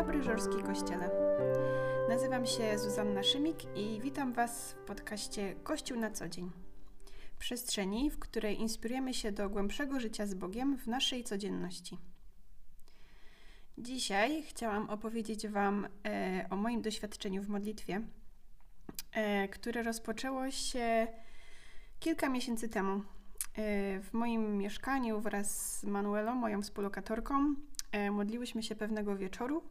Dzień dobry, Żorski Kościele. Nazywam się Zuzanna Szymik i witam Was w podcaście Kościół na co dzień. Przestrzeni, w której inspirujemy się do głębszego życia z Bogiem w naszej codzienności. Dzisiaj chciałam opowiedzieć Wam e, o moim doświadczeniu w modlitwie, e, które rozpoczęło się kilka miesięcy temu. E, w moim mieszkaniu wraz z Manuelą, moją współlokatorką, e, modliłyśmy się pewnego wieczoru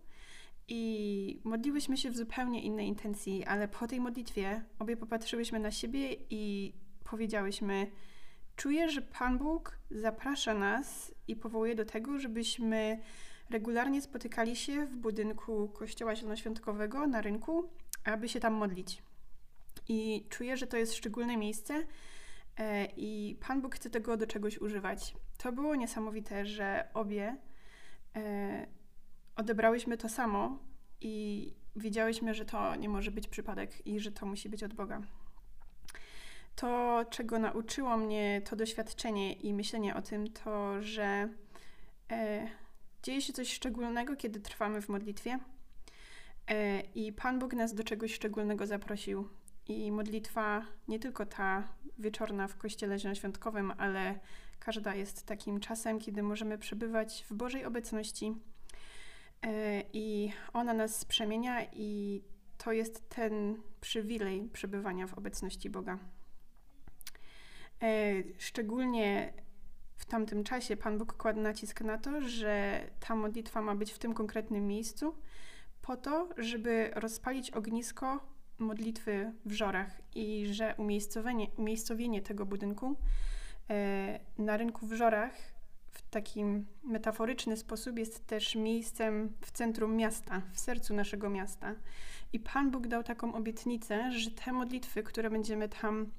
i modliłyśmy się w zupełnie innej intencji, ale po tej modlitwie obie popatrzyłyśmy na siebie i powiedziałyśmy: Czuję, że Pan Bóg zaprasza nas i powołuje do tego, żebyśmy regularnie spotykali się w budynku Kościoła Zielonoświątkowego na rynku, aby się tam modlić. I czuję, że to jest szczególne miejsce e, i Pan Bóg chce tego do czegoś używać. To było niesamowite, że obie e, odebrałyśmy to samo i wiedziałyśmy, że to nie może być przypadek i że to musi być od Boga. To, czego nauczyło mnie to doświadczenie i myślenie o tym, to, że e, dzieje się coś szczególnego, kiedy trwamy w modlitwie. E, I Pan Bóg nas do czegoś szczególnego zaprosił. I modlitwa, nie tylko ta wieczorna w kościele zielonoświątkowym, ale każda jest takim czasem, kiedy możemy przebywać w Bożej obecności. E, I ona nas przemienia, i to jest ten przywilej przebywania w obecności Boga. E, szczególnie w tamtym czasie Pan Bóg kładł nacisk na to, że ta modlitwa ma być w tym konkretnym miejscu, po to, żeby rozpalić ognisko modlitwy w żorach i że umiejscowienie, umiejscowienie tego budynku e, na rynku w żorach w takim metaforyczny sposób jest też miejscem w centrum miasta, w sercu naszego miasta. I Pan Bóg dał taką obietnicę, że te modlitwy, które będziemy tam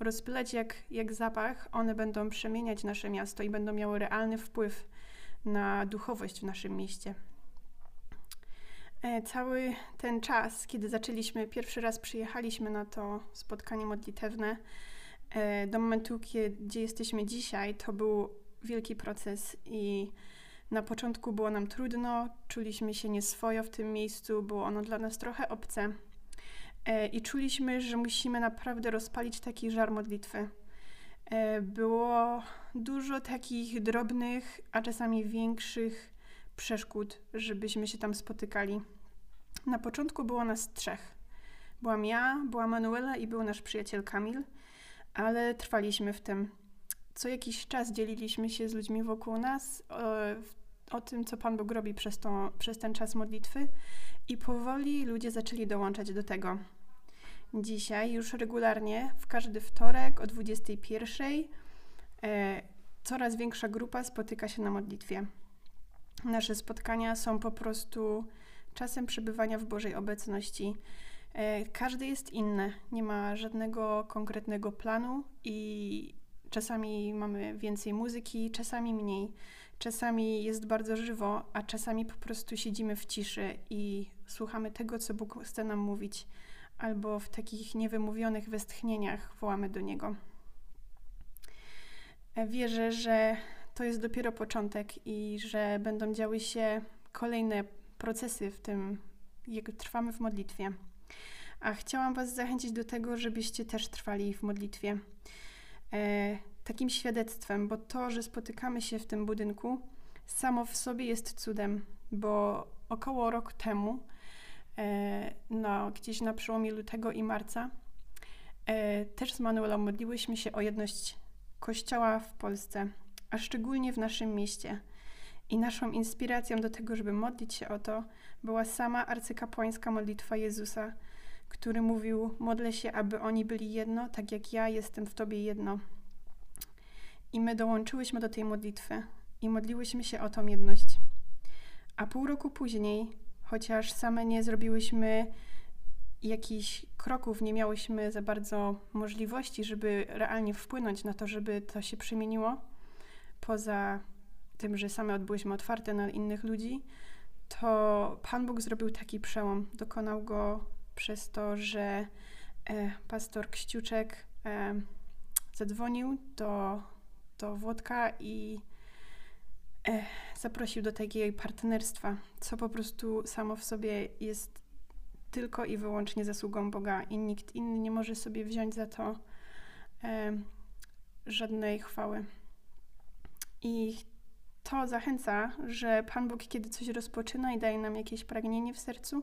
rozpylać jak, jak zapach, one będą przemieniać nasze miasto i będą miały realny wpływ na duchowość w naszym mieście. E, cały ten czas, kiedy zaczęliśmy, pierwszy raz przyjechaliśmy na to spotkanie modlitewne, e, do momentu, gdzie jesteśmy dzisiaj, to był wielki proces i na początku było nam trudno, czuliśmy się nieswojo w tym miejscu, było ono dla nas trochę obce e, i czuliśmy, że musimy naprawdę rozpalić taki żar modlitwy. Było dużo takich drobnych, a czasami większych przeszkód, żebyśmy się tam spotykali. Na początku było nas trzech. Byłam ja, była Manuela i był nasz przyjaciel Kamil, ale trwaliśmy w tym. Co jakiś czas dzieliliśmy się z ludźmi wokół nas o, o tym, co Pan Bóg robi przez, to, przez ten czas modlitwy, i powoli ludzie zaczęli dołączać do tego. Dzisiaj już regularnie, w każdy wtorek o 21 e, coraz większa grupa spotyka się na modlitwie. Nasze spotkania są po prostu czasem przebywania w Bożej obecności. E, każdy jest inny, nie ma żadnego konkretnego planu i czasami mamy więcej muzyki, czasami mniej. Czasami jest bardzo żywo, a czasami po prostu siedzimy w ciszy i słuchamy tego, co Bóg chce nam mówić, albo w takich niewymówionych westchnieniach wołamy do Niego. E, wierzę, że to jest dopiero początek i że będą działy się kolejne procesy w tym, jak trwamy w modlitwie. A chciałam Was zachęcić do tego, żebyście też trwali w modlitwie. E, takim świadectwem, bo to, że spotykamy się w tym budynku, samo w sobie jest cudem, bo około rok temu, no, gdzieś na przełomie lutego i marca, e, też z Manuelą modliłyśmy się o jedność Kościoła w Polsce, a szczególnie w naszym mieście. I naszą inspiracją do tego, żeby modlić się o to, była sama arcykapłańska modlitwa Jezusa, który mówił: Modlę się, aby oni byli jedno, tak jak ja jestem w Tobie jedno. I my dołączyłyśmy do tej modlitwy i modliłyśmy się o tą jedność. A pół roku później, chociaż same nie zrobiłyśmy jakichś kroków, nie miałyśmy za bardzo możliwości, żeby realnie wpłynąć na to, żeby to się przemieniło, poza tym, że same odbyłyśmy otwarte na innych ludzi, to Pan Bóg zrobił taki przełom. Dokonał go przez to, że e, pastor Kściuczek e, zadzwonił do, do Włodka i e, zaprosił do takiego partnerstwa, co po prostu samo w sobie jest tylko i wyłącznie zasługą Boga i nikt inny nie może sobie wziąć za to żadnej chwały. I to zachęca, że Pan Bóg, kiedy coś rozpoczyna i daje nam jakieś pragnienie w sercu,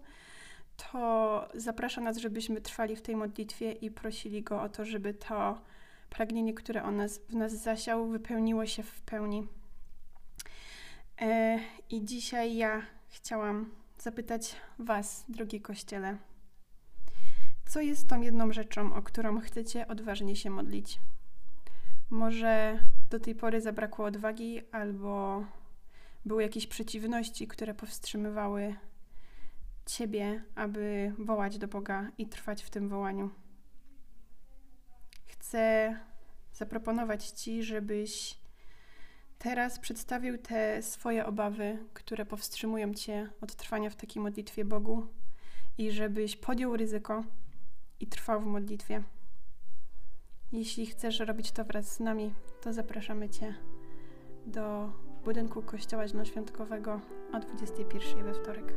to zaprasza nas, żebyśmy trwali w tej modlitwie i prosili Go o to, żeby to pragnienie, które on nas, w nas zasiał, wypełniło się w pełni. E, I dzisiaj ja chciałam zapytać Was, drogi Kościele, co jest tą jedną rzeczą, o którą chcecie odważnie się modlić? Może do tej pory zabrakło odwagi, albo były jakieś przeciwności, które powstrzymywały Ciebie, aby wołać do Boga i trwać w tym wołaniu. Chcę zaproponować Ci, żebyś teraz przedstawił te swoje obawy, które powstrzymują Cię od trwania w takiej modlitwie Bogu i żebyś podjął ryzyko i trwał w modlitwie. Jeśli chcesz robić to wraz z nami, to zapraszamy Cię do budynku Kościoła Zielonoświątkowego o 21 we wtorek.